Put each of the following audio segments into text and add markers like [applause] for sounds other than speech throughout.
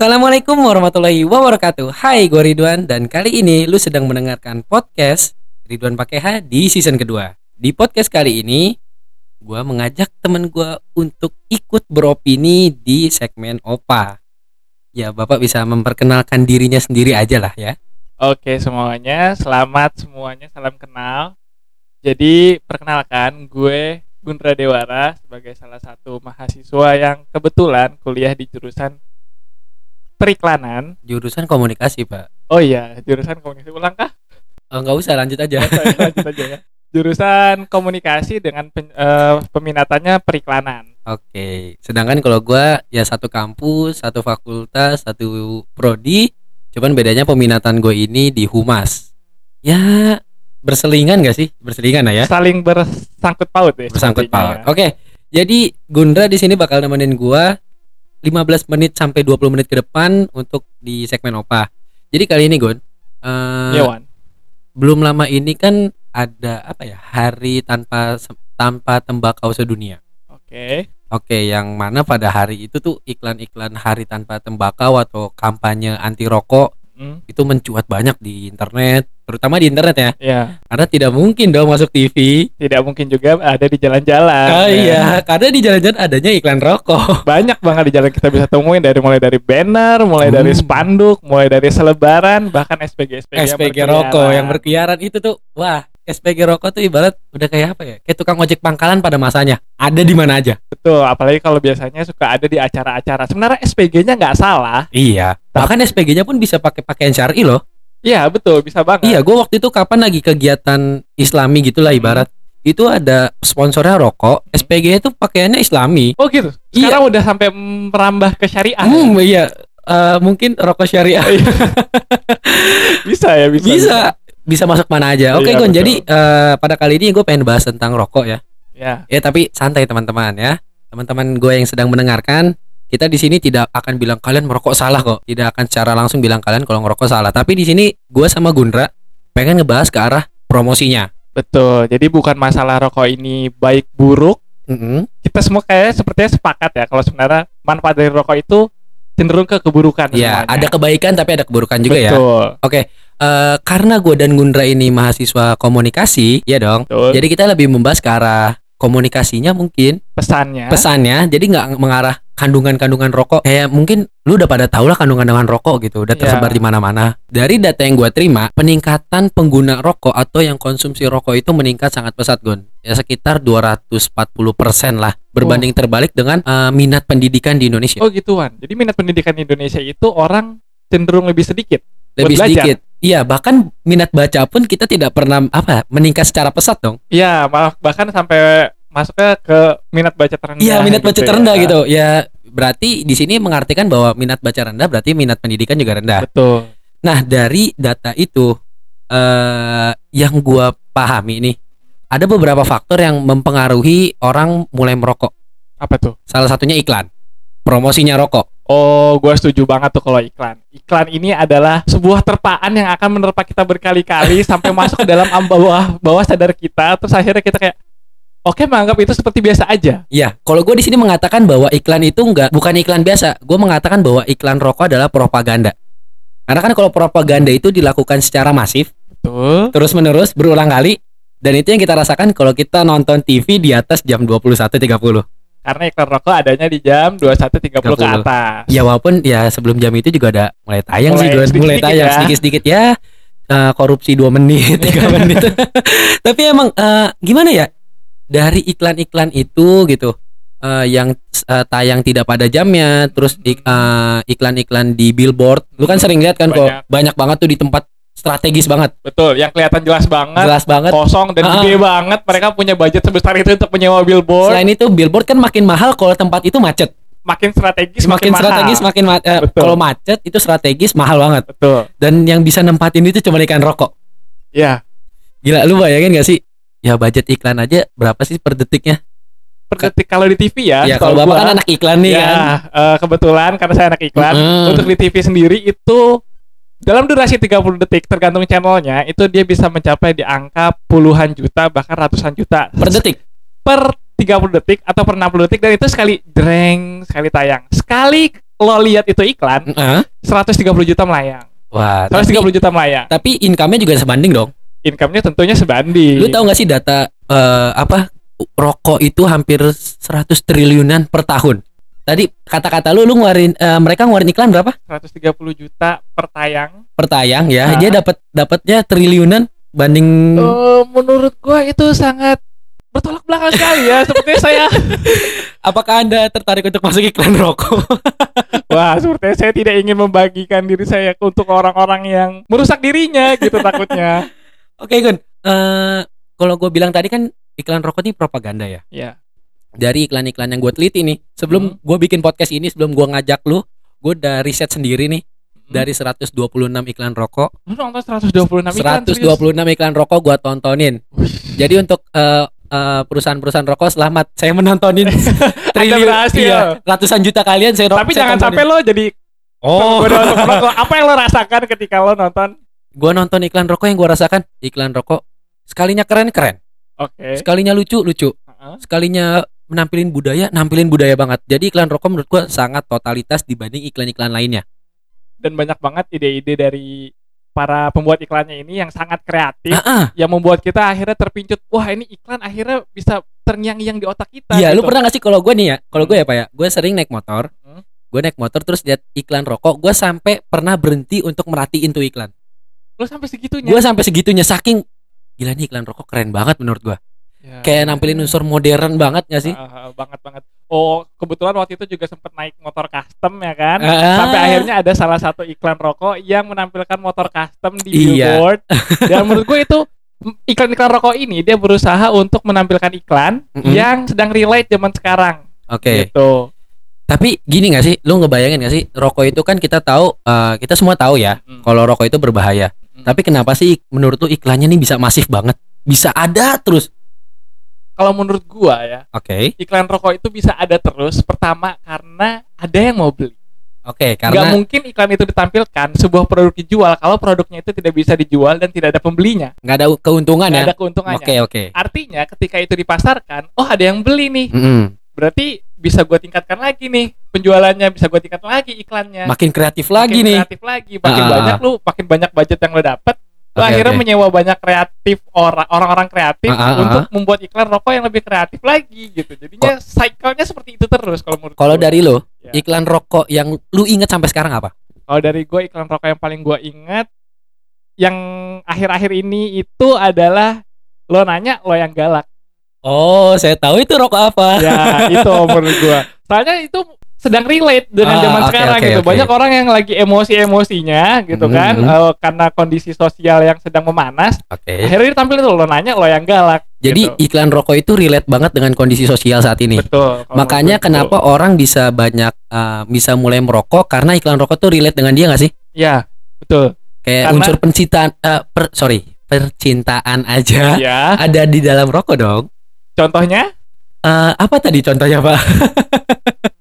Assalamualaikum warahmatullahi wabarakatuh. Hai gue Ridwan dan kali ini lu sedang mendengarkan podcast Ridwan pakai H di season kedua. Di podcast kali ini gue mengajak temen gue untuk ikut beropini di segmen OPA Ya bapak bisa memperkenalkan dirinya sendiri aja lah ya. Oke semuanya, selamat semuanya, salam kenal. Jadi perkenalkan gue Gundra Dewara sebagai salah satu mahasiswa yang kebetulan kuliah di jurusan periklanan. Jurusan komunikasi pak Oh iya, jurusan komunikasi ulang kah? oh, Nggak usah lanjut aja Lanjut aja ya. Jurusan komunikasi dengan pen- eh, peminatannya periklanan. Oke, sedangkan kalau gua ya satu kampus, satu fakultas, satu prodi, cuman bedanya peminatan gue ini di humas. Ya berselingan gak sih? Berselingan lah ya. Saling bersangkut paut ya. Bersangkut paut. ya. Oke, jadi Gundra di sini bakal nemenin gua 15 menit sampai 20 menit ke depan untuk di segmen opa. Jadi kali ini Gun, eh, Iya Wan. belum lama ini kan ada apa ya hari tanpa tanpa tembakau sedunia. Oke. Oke, yang mana pada hari itu tuh iklan-iklan hari tanpa tembakau atau kampanye anti rokok Hmm, itu mencuat banyak di internet, terutama di internet ya. ya, Karena tidak mungkin dong masuk TV. tidak mungkin juga ada di jalan-jalan. Ah, ya. iya, karena di jalan-jalan adanya iklan rokok. [laughs] banyak banget di jalan kita bisa temuin dari mulai dari banner, mulai dari Hmm. spanduk, mulai dari selebaran, bahkan SPG SPG, SPG rokok yang berkeliaran itu tuh, wah, SPG rokok tuh ibarat udah kayak apa ya? Kayak tukang ojek pangkalan pada masanya. Ada di mana aja. betul. Apalagi kalau biasanya suka ada di acara-acara. Sebenarnya SPG-nya nggak salah. Iya. Bahkan SPG-nya pun bisa pakai pakaian syar'i loh. Iya betul, bisa banget. Iya, gue waktu itu kapan lagi kegiatan Islami gitulah ibarat. Itu ada sponsornya rokok, SPG itu pakaiannya Islami. Oh gitu. Iya. Sekarang udah sampai merambah ke syariah. Hmm, iya. Eh, mungkin rokok syariah [laughs] bisa ya, bisa. bisa bisa masuk mana aja. Oke, Iya, Gon. betul. Jadi eh, pada kali ini gue pengen bahas tentang rokok ya. Ya. Ya, tapi santai teman-teman ya. Teman-teman gue yang sedang mendengarkan, kita di sini tidak akan bilang kalian merokok salah kok. Tidak akan secara langsung bilang kalian kalau ngerokok salah. Tapi di sini gue sama Gundra pengen ngebahas ke arah promosinya. Betul. Jadi bukan masalah rokok ini baik buruk. Mm-mm. Kita semua kayak sepertinya sepakat ya kalau sebenarnya manfaat dari rokok itu cenderung ke keburukan. Ya, ada kebaikan tapi ada keburukan juga ya. Betul. Eh, karena gue dan Gundra ini mahasiswa komunikasi, ya dong. Betul. Jadi kita lebih membahas ke arah komunikasinya mungkin pesannya. pesannya. Jadi nggak mengarah kandungan-kandungan rokok. Kayak mungkin lu udah pada tahu lah kandungan-kandungan rokok gitu, udah Iya. tersebar di mana-mana. Dari data yang gue terima, peningkatan pengguna rokok atau yang konsumsi rokok itu meningkat sangat pesat, Gun. Ya sekitar 240% lah berbanding terbalik dengan eh, minat pendidikan di Indonesia. Oh gituan. Jadi minat pendidikan di Indonesia itu orang cenderung lebih sedikit. Lebih sedikit. Iya, bahkan minat baca pun kita tidak pernah apa meningkat secara pesat dong. Iya, malah bahkan sampai masuknya ke minat baca terendah. Iya, minat baca gitu terendah ya. gitu. Ya, berarti di sini mengartikan bahwa minat baca rendah berarti minat pendidikan juga rendah. Betul. Nah, dari data itu eh yang gua pahami nih, ada beberapa faktor yang mempengaruhi orang mulai merokok. Apa tuh? Salah satunya iklan. Promosinya rokok. Oh, gua setuju banget tuh kalau iklan. Iklan ini adalah sebuah terpaan yang akan menerpa kita berkali-kali [laughs] sampai masuk ke dalam am- bawah bawah sadar kita. Terus akhirnya kita kayak Oke, menganggap itu seperti biasa aja. Iya, kalau gue di sini mengatakan bahwa iklan itu enggak bukan iklan biasa. Gue mengatakan bahwa iklan rokok adalah propaganda. Karena kan kalau propaganda itu dilakukan secara masif, Betul. terus menerus berulang kali, dan itu yang kita rasakan kalau kita nonton TV di atas jam 21.30. Karena iklan rokok adanya di jam 21.30 ke 30. atas. Ya walaupun ya sebelum jam itu juga ada mulai tayang sih Mulai gue mulai sedikit-sedikit tayang ya. sedikit-sedikit ya eh, korupsi dua menit [laughs] tiga menit. [laughs] Tapi emang eh, gimana ya dari iklan-iklan itu gitu eh, yang eh, tayang tidak pada jamnya, terus ik- iklan-iklan di billboard, lu kan sering lihat kan kok Banyak. banyak banget tuh di tempat strategis banget, Betul, yang kelihatan jelas banget, jelas banget. kosong dan Ah. gede banget. Mereka punya budget sebesar itu untuk menyewa billboard. Selain itu billboard kan makin mahal kalau tempat itu macet. makin strategis, Semakin makin strategis mahal. makin ma- Betul. kalau macet itu strategis mahal banget. Betul. Dan yang bisa nempatin itu cuma ikan rokok. Ya, Gila lu bayangin gak sih? Ya budget iklan aja berapa sih per detiknya? per detik kalau di TV ya. ya kalau bapak gua, kan anak iklan nih ya, kan. eh, kebetulan karena saya anak iklan, Mm. untuk di TV sendiri itu dalam durasi 30 detik tergantung channelnya itu dia bisa mencapai di angka puluhan juta bahkan ratusan juta Per detik. per 30 detik atau per 60 detik dan itu sekali dreng sekali tayang sekali lo lihat itu iklan Heeh. 130 juta melayang. Wah, tapi, 130 juta melayang. tapi income-nya juga sebanding dong. Income-nya tentunya sebanding. Lu tahu nggak sih data eh, apa rokok itu hampir 100 triliunan per tahun. Tadi kata-kata lu lu ngeluarin eh, mereka ngeluarin iklan berapa? 130 juta per tayang. Per tayang ya. Ah. Dia dapat dapatnya triliunan banding Eh, menurut gua itu sangat bertolak belakang sekali ya. Sepertinya saya [laughs] apakah Anda tertarik untuk masuk iklan rokok? [laughs] Wah, sepertinya saya tidak ingin membagikan diri saya untuk orang-orang yang merusak dirinya gitu takutnya. [laughs] Oke, Gun. Eh kalau gue bilang tadi kan iklan rokok ini propaganda ya. Ya. Dari iklan-iklan yang gue teliti nih, sebelum gue bikin podcast ini, sebelum gue ngajak lu, gue udah riset sendiri nih dari 126 iklan rokok, Lu nonton 126 iklan 126 serius? iklan rokok gue tontonin. Jadi untuk eh, perusahaan-perusahaan rokok selamat saya menontonin [laughs] triliun berhasil. iya, ratusan juta kalian saya Tapi saya jangan tontonin. sampai lo jadi Oh, merokok. Apa yang lo rasakan ketika lo nonton? gue nonton iklan rokok yang gue rasakan iklan rokok sekalinya keren keren, Oke. sekalinya lucu lucu, Heeh. sekalinya menampilin budaya nampilin budaya banget. Jadi iklan rokok menurut gue sangat totalitas dibanding iklan-iklan lainnya. Dan banyak banget ide-ide dari para pembuat iklannya ini yang sangat kreatif ah. yang membuat kita akhirnya terpincut wah ini iklan akhirnya bisa terngiang-ngiang di otak kita Iya, lu gitu. pernah gak sih kalau gue nih ya, kalau gue ya pak ya, gue sering naik motor, Hmm. gue naik motor terus lihat iklan rokok, gue sampai pernah berhenti untuk merhatiin tuh iklan. lo sampai segitunya Gue sampai segitunya saking gila nih iklan rokok keren banget menurut gue. Ya. Kayak nampilin unsur modern banget gak sih? Ah, banget banget oh kebetulan waktu itu juga sempat naik motor custom ya kan Ah. sampai akhirnya ada salah satu iklan rokok yang menampilkan motor custom di Iya. billboard [laughs] dan menurut gue itu m- iklan-iklan rokok ini dia berusaha untuk menampilkan iklan Mm-mm. yang sedang relate zaman sekarang Oke. gitu Tapi gini gak sih, lu ngebayangin gak sih, rokok itu kan kita tahu, eh, kita semua tahu ya, Mm. kalau rokok itu berbahaya. Mm. Tapi kenapa sih menurut lu iklannya nih bisa masif banget, bisa ada terus? Kalau menurut gua ya Oke, iklan rokok itu bisa ada terus pertama karena ada yang mau beli oke, nggak karena mungkin iklan itu ditampilkan sebuah produk dijual kalau produknya itu tidak bisa dijual dan tidak ada pembelinya nggak ada keuntungan nggak ya. ada keuntungannya Oke oke. artinya ketika itu dipasarkan oh ada yang beli nih Mm-mm. berarti bisa gue tingkatkan lagi nih penjualannya bisa gue tingkat lagi iklannya Makin kreatif lagi Makin nih. kreatif lagi makin Ah, ah, banyak lu makin banyak budget yang lo dapet Oke, akhirnya oke. menyewa banyak kreatif orang orang-orang kreatif ah, ah, untuk membuat iklan rokok yang lebih kreatif lagi gitu jadinya cycle-nya seperti itu terus kalau menurut Kalau gue. dari lo, Ya. iklan rokok yang lu inget sampai sekarang apa? kalau dari gue iklan rokok yang paling gue ingat yang akhir-akhir ini itu adalah lo nanya lo yang galak Oh, saya tahu itu rokok apa. ya itu menurut gua [laughs] soalnya itu sedang relate dengan Ah, zaman oke, sekarang oke, gitu oke. banyak orang yang lagi emosi-emosinya gitu Mhm, kan mhm. eh, karena kondisi sosial yang sedang memanas Oke. akhirnya ditampilin tuh lo nanya lo yang galak Jadi gitu. iklan rokok itu relate banget dengan kondisi sosial saat ini. betul Makanya gue, kenapa orang bisa banyak uh, bisa mulai merokok karena iklan rokok tuh relate dengan dia gak sih? betul. ya betul Kayak Karena- unsur pencintaan uh, per, sorry, percintaan aja ya ada di dalam rokok dong. contohnya Uh, apa tadi contohnya, Pak? [laughs]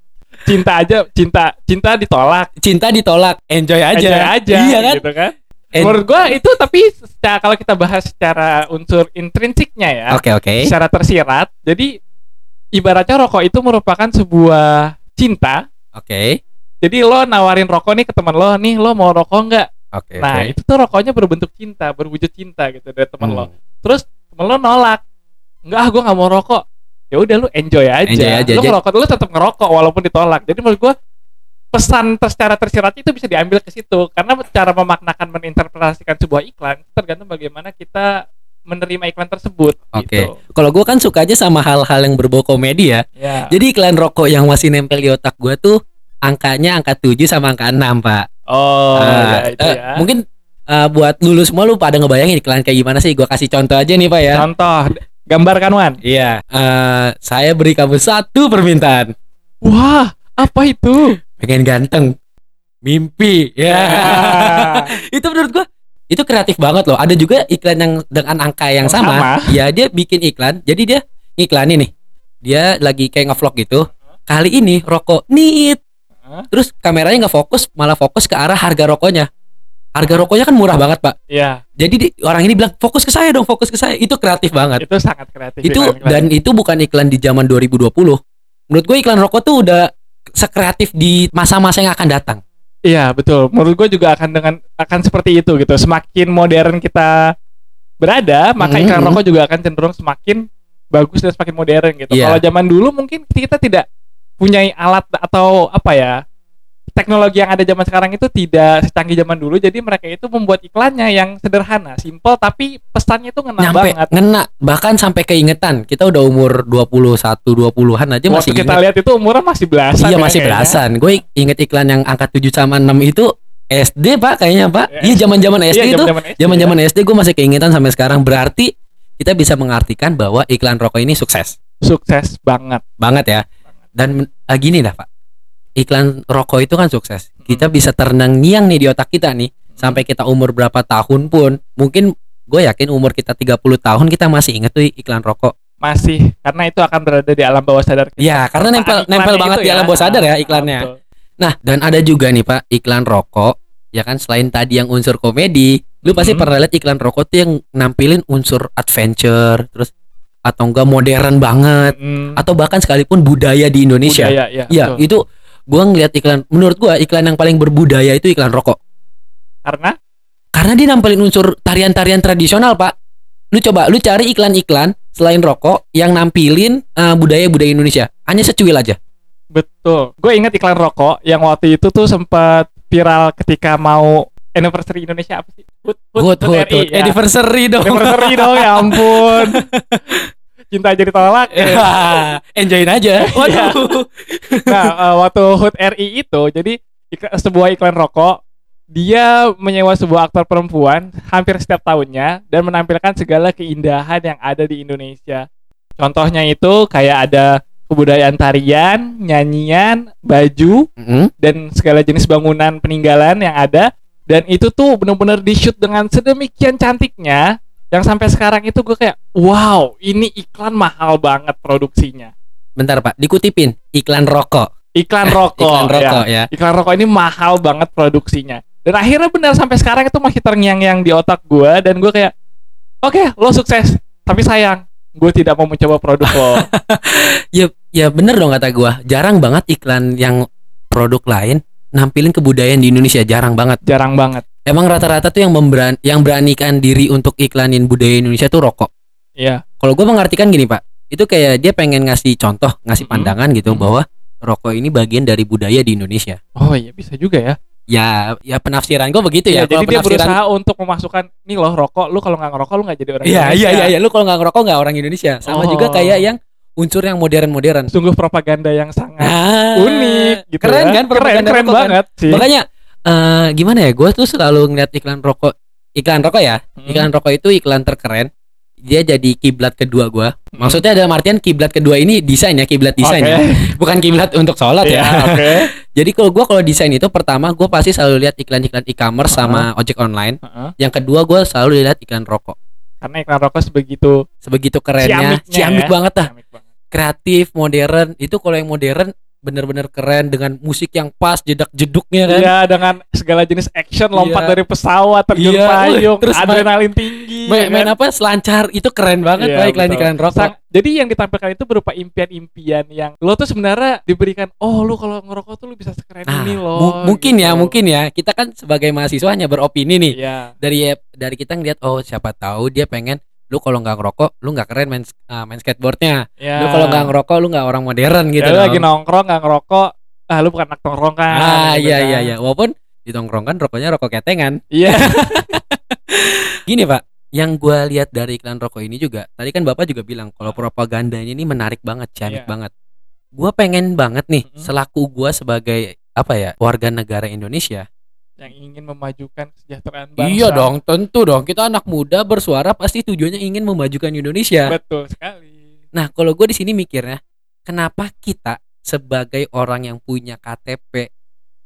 cinta aja cinta cinta ditolak Cinta ditolak, enjoy aja. enjoy aja Iya kan? gitu kan En- menurut gua itu tapi secara kalau kita bahas secara unsur intrinsiknya ya Oke, oke. secara tersirat. Jadi ibaratnya rokok itu merupakan sebuah cinta. Oke. Jadi lo nawarin rokok nih ke teman lo, nih lo mau rokok nggak? Oke, Nah oke. itu tuh rokoknya berbentuk cinta, berwujud cinta gitu dari teman lo. Hmm. Terus teman lo nolak, nggak, gue nggak mau rokok. Ya udah lu enjoy aja. Enjoy aja. Lu ngerokok, lu tetap ngerokok walaupun ditolak. Jadi menurut gua pesan secara tersirat itu bisa diambil ke situ karena cara memaknakan meninterpretasikan sebuah iklan itu tergantung bagaimana kita menerima iklan tersebut. Oke. Gitu. Kalau gue kan sukanya sama hal-hal yang berbau komedi ya. Ya. Jadi iklan rokok yang masih nempel di otak gue tuh angkanya angka 7 sama angka 6, Pak. Oh, Ah, ya itu eh, ya. Mungkin eh, buat lulu semua lu pada ngebayangin iklan kayak gimana sih? Gua kasih contoh aja nih, Pak ya. Contoh, gambarkan Wan. Iya, eh, saya beri kamu satu permintaan. Wah, apa itu? Pengen ganteng. Mimpi. Ya. Ah. [laughs] itu menurut gua itu kreatif banget loh. Ada juga iklan yang dengan angka yang sama. sama. Ya, dia bikin iklan. Jadi dia iklanin nih. Dia lagi kayak ngevlog gitu. Kali ini rokok nit. Terus kameranya nggak fokus, malah fokus ke arah harga rokoknya. Harga rokoknya kan murah banget, Pak. Ya, Jadi di- orang ini bilang fokus ke saya dong, fokus ke saya. Itu kreatif banget. itu sangat kreatif. itu dan itu bukan iklan di zaman 2020. Menurut gue iklan rokok tuh udah sekreatif di masa-masa yang akan datang. Iya betul. Menurut gue juga akan dengan akan seperti itu gitu. Semakin modern kita berada, maka Mhm, iklan rokok juga akan cenderung semakin bagus dan semakin modern gitu. Iya. Kalau zaman dulu mungkin kita tidak punya alat atau apa ya teknologi yang ada zaman sekarang itu tidak secanggih zaman dulu. Jadi mereka itu membuat iklannya yang sederhana, simple tapi pesannya itu ngena Nyampe banget. ngena bahkan sampai keingetan. Kita udah umur 21 20-an aja masih Waktu kita inget. lihat itu umurnya masih belasan. Iya ya masih kayaknya. belasan. Gue inget iklan yang angka 7 sama 6 itu SD Pak kayaknya Pak. Ya, Iya zaman-zaman SD Iya, itu. zaman-zaman SD, SD gue masih keingetan sampai sekarang. Berarti kita bisa mengartikan bahwa iklan rokok ini sukses. ya. sukses banget. Banget ya. Dan ah, gini dah Pak. Iklan rokok itu kan sukses. Kita bisa ternang-ngiang nih di otak kita nih sampai kita umur berapa tahun pun mungkin gue yakin umur kita 30 tahun kita masih inget tuh iklan rokok. Masih karena itu akan berada di alam bawah sadar kita. Ya, karena nempel nempel banget di alam bawah sadar ya iklannya. betul. Nah, dan ada juga nih Pak, iklan rokok ya kan selain tadi yang unsur komedi, lu pasti Mhm. pernah lihat iklan rokok tuh yang nampilin unsur adventure, terus atau enggak modern banget, Mm, atau bahkan sekalipun budaya di Indonesia. budaya, ya, Iya, betul. itu gua ngeliat iklan menurut gua iklan yang paling berbudaya itu iklan rokok. karena Karena dia nampilin unsur tarian-tarian tradisional, Pak. Lu coba lu cari iklan-iklan selain rokok yang nampilin eh, budaya-budaya Indonesia. Hanya secuil aja. betul. Gue ingat iklan rokok yang waktu itu tuh sempat viral ketika mau anniversary Indonesia apa sih? Hut Hut, hut, hut. ya. Anniversary dong. Anniversary dong ya ampun. [laughs] Cinta jadi tolak. [laughs] Ya, enjoyin aja. Waduh. Nah, eh, waktu HUT RI itu jadi sebuah iklan rokok dia menyewa sebuah aktor perempuan hampir setiap tahunnya dan menampilkan segala keindahan yang ada di Indonesia. Contohnya itu kayak ada kebudayaan tarian, nyanyian, baju, Mm-mm. dan segala jenis bangunan peninggalan yang ada dan itu tuh benar-benar di shoot dengan sedemikian cantiknya yang sampai sekarang itu gue kayak wow ini iklan mahal banget produksinya Bentar, Pak. Dikutipin iklan rokok. iklan [laughs] rokok, Iklan rokok ya. ya. iklan rokok ini mahal banget produksinya dan akhirnya benar sampai sekarang itu masih terngiang-ngiang di otak gue dan gue kayak oke lo sukses tapi sayang gue tidak mau mencoba produk lo [laughs] Ya, ya bener dong kata gua. Jarang banget iklan yang produk lain nampilin kebudayaan di Indonesia. Jarang banget. jarang banget Emang rata-rata tuh yang memberan yang beranikan diri untuk iklanin budaya Indonesia tuh rokok. Iya Kalau gua mengartikan gini, Pak. Itu kayak dia pengen ngasih contoh, ngasih pandangan gitu Mhm. bahwa rokok ini bagian dari budaya di Indonesia. oh iya bisa juga ya Ya, ya penafsiran gua begitu ya. Iya, jadi Kalau dia penafsiran berusaha untuk memasukkan nih loh rokok lu kalau nggak ngerokok lu nggak jadi orang Iya, Indonesia. iya, iya, iya. Lu kalau nggak ngerokok nggak orang Indonesia. Sama Oh. juga kayak yang unsur yang modern-modern. sungguh propaganda yang sangat Ah, unik gitu keren ya. kan keren propaganda keren rokok kan? banget sih Makanya eh gimana ya? Gue tuh selalu ngeliat iklan rokok, iklan rokok ya. Hmm. Iklan rokok itu iklan terkeren. Dia jadi kiblat kedua gua. Hmm. Maksudnya dalam artian kiblat kedua ini desain ya, kiblat desain Oke. ya. [laughs] Bukan kiblat untuk sholat Iya, ya. oke [laughs] Jadi kalau gua kalau desain itu pertama gua pasti selalu lihat iklan-iklan e-commerce sama ojek online. Heeh. Yang kedua gua selalu lihat iklan rokok. karena iklan rokok sebegitu Sebegitu kerennya, ciamik ya. banget ciamik banget. Kreatif, modern. Itu kalau yang modern bener-bener keren dengan musik yang pas, jedak-jeduknya kan. Iya dengan segala jenis action lompat Iya. dari pesawat terjun Iya, payung terus main- adrenalin tinggi Main, ya main kan? apa selancar itu keren banget Iya, Pak iklan-iklan betul. rokok. Sang- jadi yang ditampilkan itu berupa impian-impian yang lo tuh sebenarnya diberikan oh lu kalau ngerokok tuh lu bisa sekeren Nah, ini mu- mungkin ya, gitu. mungkin ya. Kita kan sebagai mahasiswa hanya beropini nih. Iya Dari dari kita ngeliat oh siapa tahu dia pengen lu kalau nggak ngerokok lu nggak keren main ah, main skateboardnya. ya. Lu kalau nggak ngerokok lu nggak orang modern gitu. ya, lu lagi nongkrong nggak ngerokok ah lu bukan anak nongkrong kan Ah gitu iya kan. iya iya. Walaupun di tongkrongan rokoknya rokok ketengan. iya [laughs] Gini Pak, yang gua lihat dari iklan rokok ini juga, tadi kan Bapak juga bilang kalau propagandanya ini menarik banget, ciamik Iya. banget. Gua pengen banget nih Mm-mm. selaku gua sebagai apa ya warga negara Indonesia yang ingin memajukan kesejahteraan bangsa Iya dong, tentu dong. Kita anak muda bersuara pasti tujuannya ingin memajukan Indonesia. betul sekali Nah, kalau gue di sini mikirnya, kenapa kita sebagai orang yang punya KTP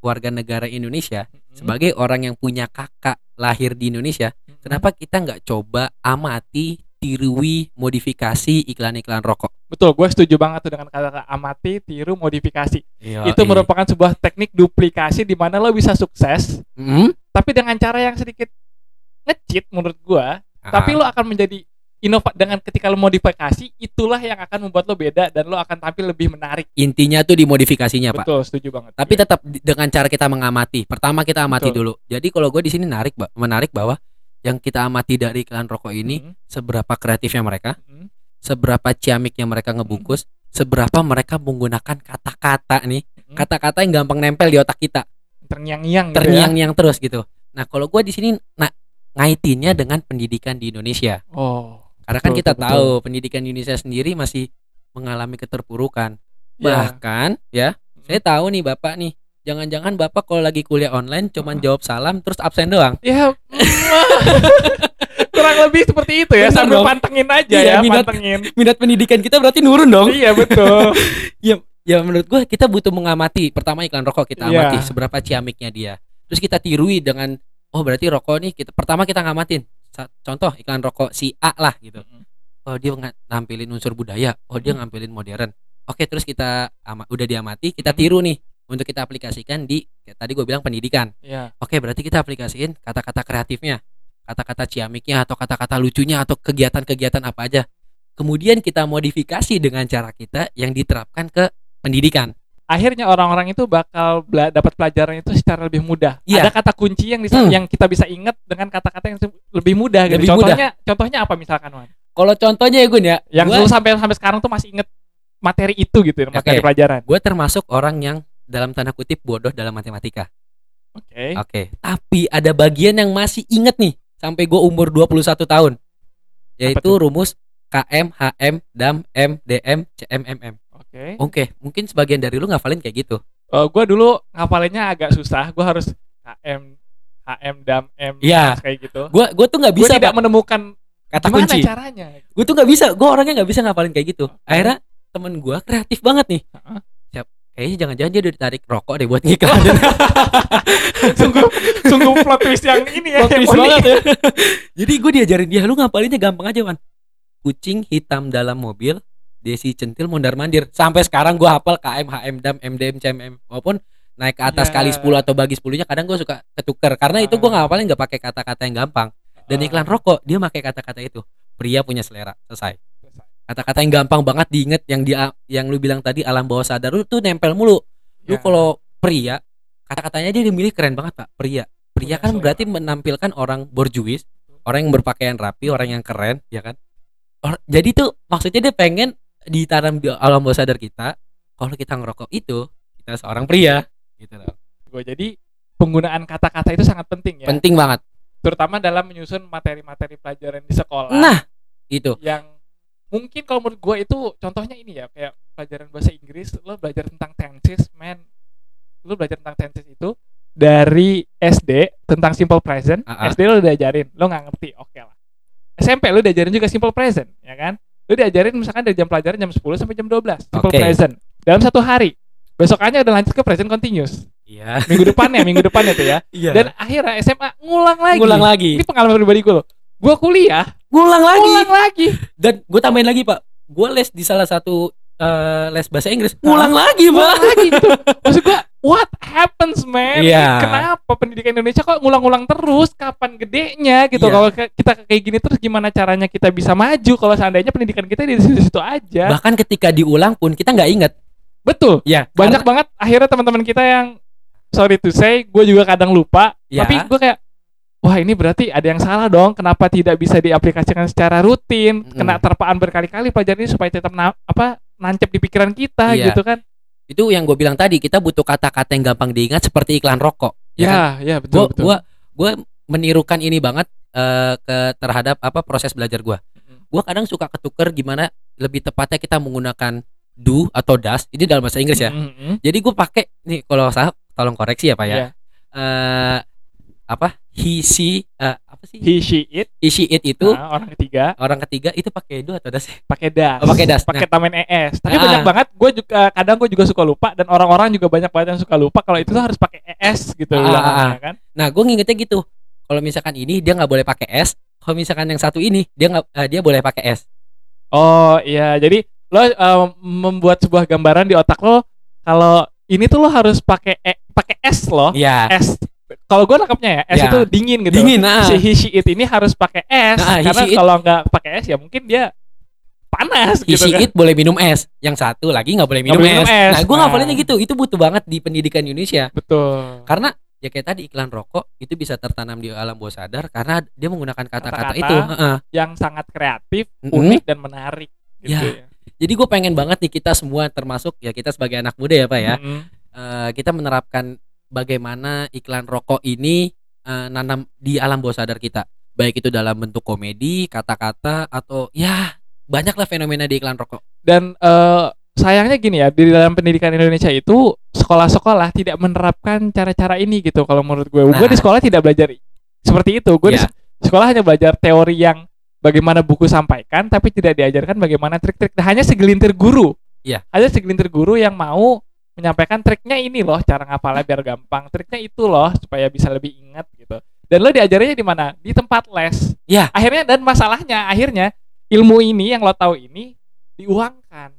warga negara Indonesia, Mm-mm. sebagai orang yang punya kakak lahir di Indonesia, Mm-mm. kenapa kita nggak coba amati, tirui, modifikasi iklan-iklan rokok? betul gue setuju banget tuh dengan kata amati tiru modifikasi Iya, itu merupakan sebuah teknik duplikasi di mana lo bisa sukses Hmm? tapi dengan cara yang sedikit ngecit menurut gua Ah. tapi lo akan menjadi inova dengan ketika lo modifikasi itulah yang akan membuat lo beda dan lo akan tampil lebih menarik. Intinya tuh di modifikasinya, Pak. Betul, setuju banget. Tapi Iya. tetap dengan cara kita mengamati. Pertama kita amati Betul. dulu. Jadi kalau gue di sini narik, Ba- menarik bahwa yang kita amati dari iklan rokok ini Mhm, seberapa kreatifnya mereka, mhm. seberapa ciamiknya mereka ngebungkus, seberapa mereka menggunakan kata-kata nih, Mhm. kata-kata yang gampang nempel di otak kita, terngiang-ngiang gitu ya. terngiang-ngiang terus gitu. Nah, kalau gue di sini nah ngaitinnya dengan pendidikan di Indonesia. Oh. Karena kan Betul, kita betul, tahu pendidikan di Indonesia sendiri masih mengalami keterpurukan. Ya. Bahkan ya, saya tahu nih Bapak nih, jangan-jangan Bapak kalau lagi kuliah online cuman jawab salam terus absen doang. Ya. [laughs] Kurang lebih seperti itu ya, Bener sambil dong. pantengin aja Iya, ya, minat- pantengin. [laughs] Minat pendidikan kita berarti nurun dong. iya, betul. [laughs] Ya menurut gua kita butuh mengamati pertama iklan rokok kita Iya. amati seberapa ciamiknya dia. Terus kita tirui dengan oh berarti rokok nih kita pertama kita ngamatin. Contoh iklan rokok si A lah gitu. Oh dia nampilin unsur budaya, oh dia nampilin modern. Oke, terus kita ama- udah diamati, kita tiru nih untuk kita aplikasikan di kayak tadi gue bilang pendidikan. Iya. Oke, berarti kita aplikasiin kata-kata kreatifnya, kata-kata ciamiknya atau kata-kata lucunya atau kegiatan-kegiatan apa aja. Kemudian kita modifikasi dengan cara kita yang diterapkan ke pendidikan. Akhirnya orang-orang itu bakal bela- dapat pelajaran itu secara lebih mudah. Iya. Ada kata kunci yang bisa Hmm. yang kita bisa ingat dengan kata-kata yang lebih mudah gitu. Lebih mudah. contohnya contohnya apa misalkan, Wan? Kalau contohnya ya Gun ya, Yang gua, lu sampai sampai sekarang tuh masih inget materi itu gitu, materi Oke. pelajaran. gua termasuk orang yang dalam tanda kutip bodoh dalam matematika. Oke. Oke, tapi ada bagian yang masih inget nih sampai gue umur 21 tahun. Yaitu rumus KM, HM, DAM, M, DM, CM, MM. Oke. Oke, mungkin sebagian dari lu ngafalin kayak gitu. Eh, gua dulu ngapalinnya agak susah. Gua harus KM HM DAM M Iya. kayak gitu. Gua gua tuh nggak Gue bisa tidak Pak, menemukan kata gimana kunci. caranya. Gue tuh nggak bisa, gue orangnya nggak bisa ngapalin kayak gitu. Akhirnya temen gue kreatif banget nih. Heeh. Siap. Kayaknya jangan-jangan dia udah ditarik rokok deh buat ngiklanin. [laughs] sungguh sungguh plot twist yang ini ya. Plot twist banget ya. [laughs] Jadi gue diajarin dia, lu ngapalinnya gampang aja Wan. Kucing hitam dalam mobil, desi centil mondar mandir. Sampai sekarang gue hafal KM, HM, DAM, MDM, CMM. Walaupun naik ke atas Ya. kali 10 atau bagi 10 nya kadang gue suka ketuker karena itu gue Ah. ngapalin nggak pakai kata-kata yang gampang dan Ah. iklan rokok dia pakai kata-kata itu pria punya selera selesai kata-kata yang gampang banget diinget yang dia yang lu bilang tadi alam bawah sadar lu tuh nempel mulu. Lu Ya. kalau pria kata-katanya dia dimilih keren banget pak. Pria. Pria kan berarti menampilkan orang borjuis orang yang berpakaian rapi orang yang keren ya kan? Or- jadi tuh maksudnya dia pengen ditanam di alam bawah sadar kita kalau kita ngerokok itu kita seorang pria gitu loh. Gue jadi penggunaan kata-kata itu sangat penting ya. penting banget. Terutama dalam menyusun materi-materi pelajaran di sekolah. nah itu. Yang mungkin kalau menurut gue itu contohnya ini ya kayak pelajaran bahasa Inggris lo belajar tentang tenses man. Lo belajar tentang tenses itu dari SD tentang simple present. Ah, ah. SD lo udah ajarin lo nggak ngerti oke lah. SMP lo diajarin juga simple present ya kan? Lo diajarin misalkan dari jam pelajaran jam 10 sampai jam 12 simple Oke. present. Dalam satu hari. Besokannya udah lanjut ke present continuous. Iya. Minggu depannya minggu depannya tuh ya. [laughs] Iya. Dan akhirnya SMA ngulang lagi. Ngulang lagi. Ini pengalaman pribadi gue loh gue kuliah ngulang lagi ngulang lagi dan gue tambahin lagi pak gue les di salah satu eh, les bahasa Inggris ngulang lagi pak ngulang lagi gitu. Maksud gua what happens man? Iya. Kenapa pendidikan Indonesia kok ngulang-ngulang terus? Kapan gedenya gitu? Iya. Kalau kita kayak gini terus gimana caranya kita bisa maju kalau seandainya pendidikan kita di situ-situ aja? bahkan ketika diulang pun kita nggak inget Betul. ya Banyak banget akhirnya teman-teman kita yang sorry to say, gue juga kadang lupa. Ya. Tapi gue kayak Wah ini berarti ada yang salah dong. Kenapa tidak bisa diaplikasikan secara rutin? Mm-mm. Kena terpaan berkali-kali pelajaran ini supaya tetap na- apa nancep di pikiran kita Iya. gitu kan? itu yang gue bilang tadi kita butuh kata-kata yang gampang diingat seperti iklan rokok ya kan? Ya, ya gue betul betul. gua gua menirukan ini banget eh, ke terhadap apa proses belajar gue Mm. gue kadang suka ketuker gimana lebih tepatnya kita menggunakan do atau does ini dalam bahasa Inggris ya Mm-mm. jadi gue pakai nih kalau salah tolong koreksi ya pak ya Iya. Eh, apa he she eh, apa sih He, she, it. he she it itu Nah, orang ketiga orang ketiga itu pakai do atau das pakai das. Oh, pakai das. Pakai tamen ES. Tapi Ah. banyak banget gue juga kadang gue juga suka lupa dan orang-orang juga banyak banget yang suka lupa kalau itu tuh harus pakai ES gitu Ah, belakangnya, ah, kan. Nah, gue ngingetnya gitu. Kalau misalkan ini dia nggak boleh pakai S. Kalau misalkan yang satu ini dia nggak eh, dia boleh pakai S. Oh iya, jadi lo eh, membuat sebuah gambaran di otak lo kalau ini tuh lo harus pakai E- pakai S lo. Iya. S kalau gue nangkepnya ya es Ya. itu dingin gitu Dingin, nah. si he she it ini harus pakai es Nah, karena kalau nggak pakai es ya mungkin dia panas gitu Isi kan it boleh minum es, yang satu lagi nggak boleh minum, boleh minum es. es. Nah, gue Nah. ngapalinnya gitu. Itu butuh banget di pendidikan Indonesia. betul Karena ya kayak tadi iklan rokok itu bisa tertanam di alam bawah sadar karena dia menggunakan kata-kata itu. Yang sangat kreatif Mm-mm. unik dan menarik gitu Ya. ya, Jadi gue pengen banget nih kita semua termasuk ya kita sebagai anak muda ya pak ya. Mm-mm. eh, kita menerapkan bagaimana iklan rokok ini eh, nanam di alam bawah sadar kita. Baik itu dalam bentuk komedi, kata-kata atau ya banyaklah fenomena di iklan rokok. dan eh, sayangnya gini ya di dalam pendidikan Indonesia itu sekolah-sekolah tidak menerapkan cara-cara ini gitu kalau menurut gue gue Nah. di sekolah tidak belajar seperti itu gue di Iya. sekolah hanya belajar teori yang bagaimana buku sampaikan tapi tidak diajarkan bagaimana trik-trik Nah, hanya segelintir guru Iya. ada segelintir guru yang mau menyampaikan triknya ini loh cara ngapalnya biar gampang triknya itu loh supaya bisa lebih ingat gitu dan lo diajarnya di mana di tempat les Iya. akhirnya dan masalahnya akhirnya ilmu ini yang lo tahu ini diuangkan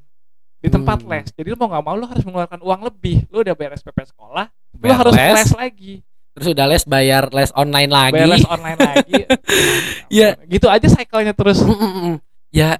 di tempat Hmm. les jadi lo mau nggak mau lo harus mengeluarkan uang lebih lo udah bayar SPP sekolah lo harus les, les, lagi terus udah les bayar les online lagi. bayar les online lagi [laughs] Iya. gitu aja cycle-nya terus Mm, mm, mm. ya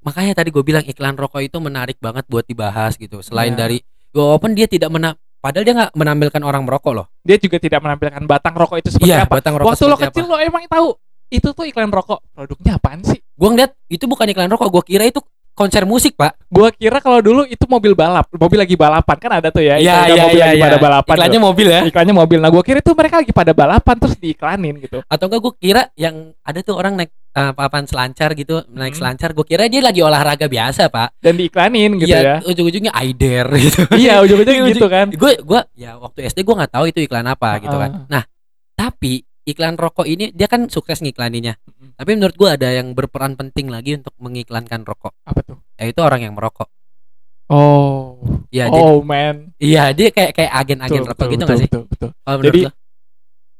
makanya tadi gue bilang iklan rokok itu menarik banget buat dibahas gitu. Selain Iya. dari walaupun dia tidak mena padahal dia nggak menampilkan orang merokok loh. dia juga tidak menampilkan batang rokok itu seperti Iya, apa batang rokok waktu lo kecil apa. lo emang tahu itu tuh iklan rokok produknya apaan sih Gue ngeliat itu bukan iklan rokok, gue kira itu konser musik pak. gua kira kalau dulu itu mobil balap mobil lagi balapan kan ada tuh ya Iya iklannya mobil lagi pada balapan Iklannya tuh. mobil ya. iklannya mobil nah gua kira itu mereka lagi pada balapan terus diiklanin gitu Atau enggak gue kira yang ada tuh orang naik eh, papan selancar gitu, naik Hmm. selancar. Gue kira dia lagi olahraga biasa pak. dan diiklanin gitu ya Ujung-ujungnya Aider gitu. [laughs] iya ujung-ujungnya [laughs] Ujung- gitu kan gue gue ya waktu SD gue nggak tahu itu iklan apa gitu kan. Ah. Nah tapi iklan rokok ini dia kan sukses ngiklaninnya. Mm-mm. Tapi menurut gue ada yang berperan penting lagi untuk mengiklankan rokok. apa tuh Yaitu orang yang merokok. oh Ya jadi oh man iya dia kayak kayak agen-agen Betul, rokok betul, gitu betul, nggak sih? betul, betul. Menurut Jadi, lo?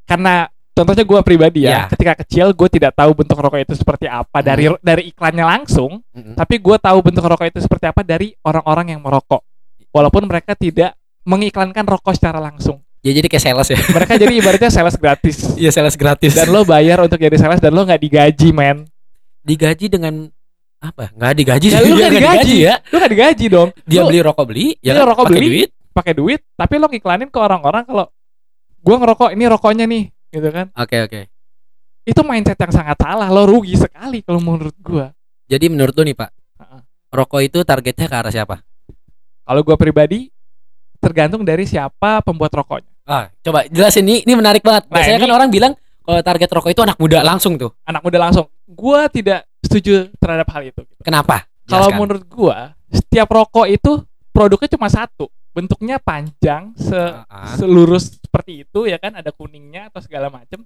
karena contohnya gua pribadi ya Iya. ketika kecil gue tidak tahu bentuk rokok itu seperti apa dari dari iklannya langsung Mm-mm. tapi gue tahu bentuk rokok itu seperti apa dari orang-orang yang merokok walaupun mereka tidak mengiklankan rokok secara langsung Ya jadi kayak sales ya. mereka jadi [laughs] ibaratnya sales gratis Iya sales gratis. dan lo bayar untuk jadi sales dan lo nggak digaji men digaji dengan apa? Nggak digaji Ya, sih. lu nggak [laughs] nggak digaji. ya. lo nggak digaji dong Dia Lu beli rokok beli, ya Dia kan? rokok Pakai beli. duit. pakai duit tapi lo ngiklanin ke orang-orang kalau gue ngerokok ini rokoknya nih gitu kan Oke oke. itu mindset yang sangat salah lo rugi sekali kalau menurut gue Jadi menurut lo nih Pak, Heeh. rokok itu targetnya ke arah siapa? kalau gue pribadi tergantung dari siapa pembuat rokoknya Ah, coba jelasin ini, ini menarik banget. Nah, Biasanya ini- kan orang bilang kalau target rokok itu anak muda langsung tuh. anak muda langsung gue tidak setuju terhadap hal itu gitu. Kenapa? kalau menurut gue setiap rokok itu produknya cuma satu bentuknya panjang se Ah, selurus seperti itu ya kan ada kuningnya atau segala macem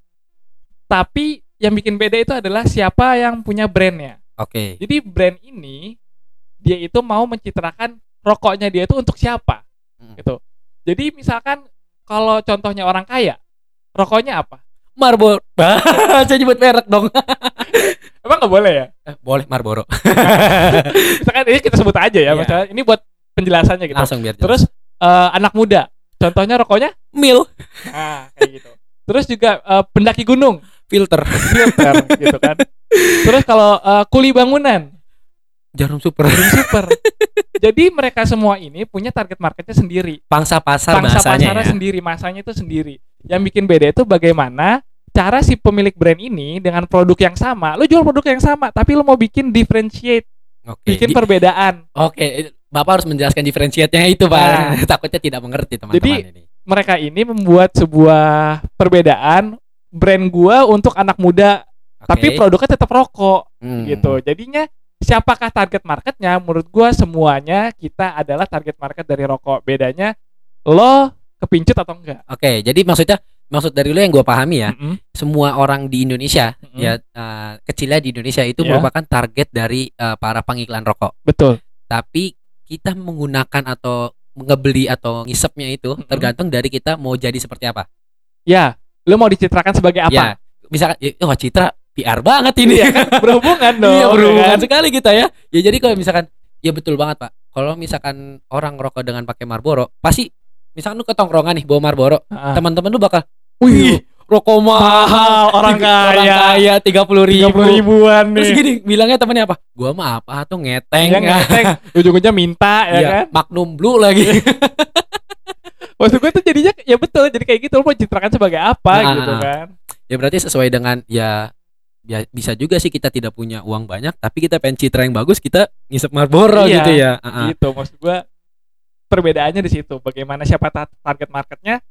tapi yang bikin beda itu adalah siapa yang punya brandnya Oke. jadi brand ini dia itu mau mencitrakan rokoknya dia itu untuk siapa Hmm. gitu jadi misalkan kalau contohnya orang kaya rokoknya apa Marlboro. [laughs] Saya nyebut merek dong. [laughs] emang nggak boleh ya Eh, Boleh Marlboro. [laughs] misalkan ini kita sebut aja ya misalnya ini buat penjelasannya gitu Langsung biar jelas. terus eh, anak muda contohnya rokoknya mil nah kayak gitu terus juga eh, pendaki gunung filter filter gitu kan. Terus kalau eh, kuli bangunan, jarum super Jarum super. Jadi mereka semua ini punya target marketnya sendiri, pangsa pasar pangsa pasarnya ya. sendiri, masanya itu sendiri. Yang bikin beda itu bagaimana cara si pemilik brand ini dengan produk yang sama, lu jual produk yang sama, tapi lu mau bikin differentiate, Oke. bikin di- perbedaan. Oke, Bapak harus menjelaskan diferensiatnya itu, Pak. Nah. [laughs] Takutnya tidak mengerti teman-teman Jadi, ini. Mereka ini membuat sebuah perbedaan brand gua untuk anak muda, Oke. tapi produknya tetap rokok. Hmm. gitu. Jadinya siapakah target marketnya? Menurut gua semuanya kita adalah target market dari rokok. Bedanya lo kepincut atau enggak? Oke, jadi maksudnya maksud dari lu yang gua pahami ya, Mm-mm. semua orang di Indonesia Mm-mm. ya eh, kecilnya di Indonesia itu Iya. merupakan target dari eh, para pengiklan rokok. Betul. Tapi kita menggunakan atau ngebeli atau ngisepnya itu Mm-mm. tergantung dari kita mau jadi seperti apa. Ya, lo mau dicitrakan sebagai Ya, apa? misalkan ya, wah Citra PR banget ini. Iya kan? Berhubungan [laughs] dong. Iya ya berhubungan kan? sekali kita ya. Ya jadi kalau misalkan ya betul banget Pak. Kalau misalkan orang ngerokok dengan pakai Marlboro, pasti misalkan lu ke tongkrongan nih bawa Marlboro, Ah, teman-teman lu bakal Wih, rokok mahal, orang [laughs] orang kaya. kaya tiga puluh tiga ribu. puluh ribuan Terus nih gini bilangnya temennya apa? Gua mah apa tuh ngeteng. yang ngeteng [laughs] ujung-ujungnya minta ya Iya, kan Magnum Blue lagi. maksud gue tuh jadinya ya betul jadi kayak gitu lo mau citrakan sebagai apa Nah, gitu nah. kan ya berarti sesuai dengan ya ya bisa juga sih kita tidak punya uang banyak tapi kita pengen citra yang bagus kita ngisep Marlboro Iya, gitu ya. Ah, ah. gitu maksud gue perbedaannya di situ bagaimana siapa ta- target marketnya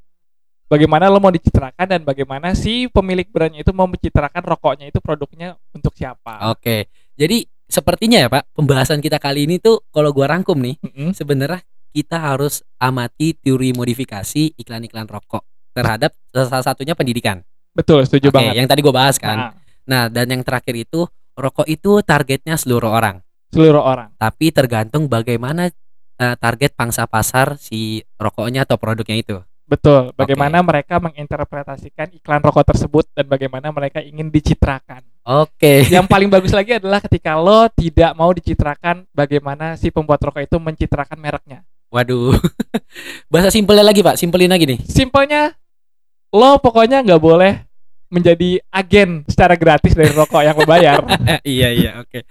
bagaimana lo mau dicitrakan dan bagaimana si pemilik brandnya itu mau mencitrakan rokoknya itu produknya untuk siapa Oke. Jadi sepertinya ya Pak, pembahasan kita kali ini tuh kalau gua rangkum nih, Mm-mm. sebenarnya kita harus amati teori modifikasi iklan-iklan rokok terhadap salah satunya pendidikan. betul setuju Oke, banget yang tadi gua bahas kan. Nah, Nah, dan yang terakhir itu rokok itu targetnya seluruh orang, seluruh orang tapi tergantung bagaimana eh, target pangsa pasar si rokoknya atau produknya itu. betul bagaimana mereka menginterpretasikan iklan rokok tersebut dan bagaimana mereka ingin dicitrakan Oke. yang [laughs] paling bagus lagi adalah ketika lo tidak mau dicitrakan bagaimana si pembuat rokok itu mencitrakan mereknya Waduh. [laughs] Bahasa simpelnya lagi, Pak. Simpelin lagi nih. simpelnya lo pokoknya nggak boleh menjadi agen secara gratis dari rokok yang lo bayar [laughs] iya, iya, oke.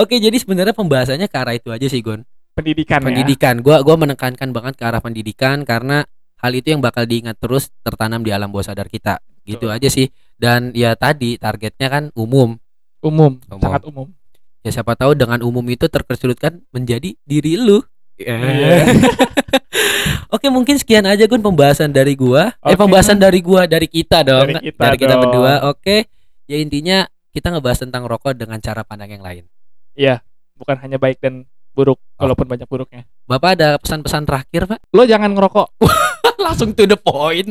Oke, jadi sebenarnya pembahasannya ke arah itu aja sih, Gon. pendidikan, ya pendidikan. Gua gua menekankan banget ke arah pendidikan karena hal itu yang bakal diingat terus tertanam di alam bawah sadar kita. Gitu Betul. aja sih. Dan ya tadi targetnya kan umum. umum, Umum. sangat umum Ya siapa tahu dengan umum itu terkesulitkan menjadi diri lu. Iya. [laughs] Oke, mungkin sekian aja Gun pembahasan dari gua. eh Oke. pembahasan dari gua, dari kita dong. Dari kita dong. berdua. Oke. Ya intinya kita ngebahas tentang rokok dengan cara pandang yang lain. iya bukan hanya baik dan buruk Oh. walaupun banyak buruknya Bapak ada pesan-pesan terakhir, Pak? lo jangan ngerokok [laughs] Langsung to the point.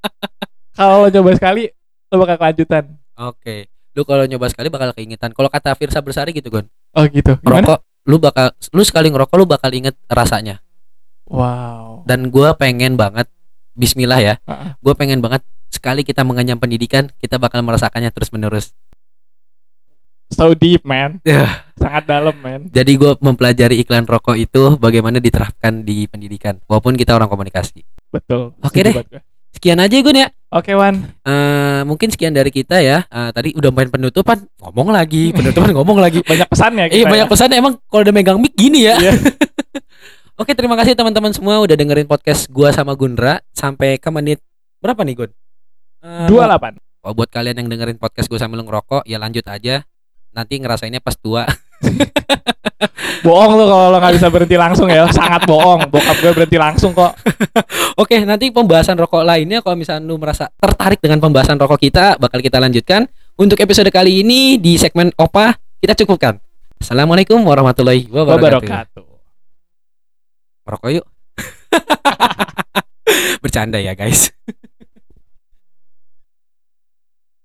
[laughs] kalau lo coba sekali lo bakal kelanjutan Oke. Lu kalau nyoba sekali bakal keingetan. Kalau kata Firsa Bersari gitu, Gon. oh gitu gimana Rokok lu bakal lu sekali ngerokok lu bakal inget rasanya. wow Dan gua pengen banget bismillah ya. Gua pengen banget sekali kita mengenyam pendidikan, kita bakal merasakannya terus-menerus. so deep man Ya. sangat dalam man Jadi gua mempelajari iklan rokok itu bagaimana diterapkan di pendidikan, walaupun kita orang komunikasi. betul Oke Setuju deh. gue. Sekian aja Gun ya. oke Wan Eh, mungkin sekian dari kita ya. Eh, tadi udah main penutupan, ngomong lagi, [laughs] penutupan ngomong lagi. banyak pesan ya Iya kita banyak ya. pesan emang kalau udah megang mic gini ya. Iya. [laughs] Oke terima kasih teman-teman semua udah dengerin podcast gua sama Gundra sampai ke menit berapa nih Gun? Eh, dua delapan oh, buat kalian yang dengerin podcast gua sambil ngerokok ya lanjut aja. Nanti ngerasainnya pas tua. [laughs] bohong lo kalau lo nggak bisa berhenti langsung ya sangat bohong bokap gue berhenti langsung kok [laughs] Oke nanti pembahasan rokok lainnya kalau misalnya lu merasa tertarik dengan pembahasan rokok kita bakal kita lanjutkan. Untuk episode kali ini di segmen Opa kita cukupkan. Assalamualaikum warahmatullahi wabarakatuh. wabarakatuh Rokok yuk. [laughs] Bercanda ya guys.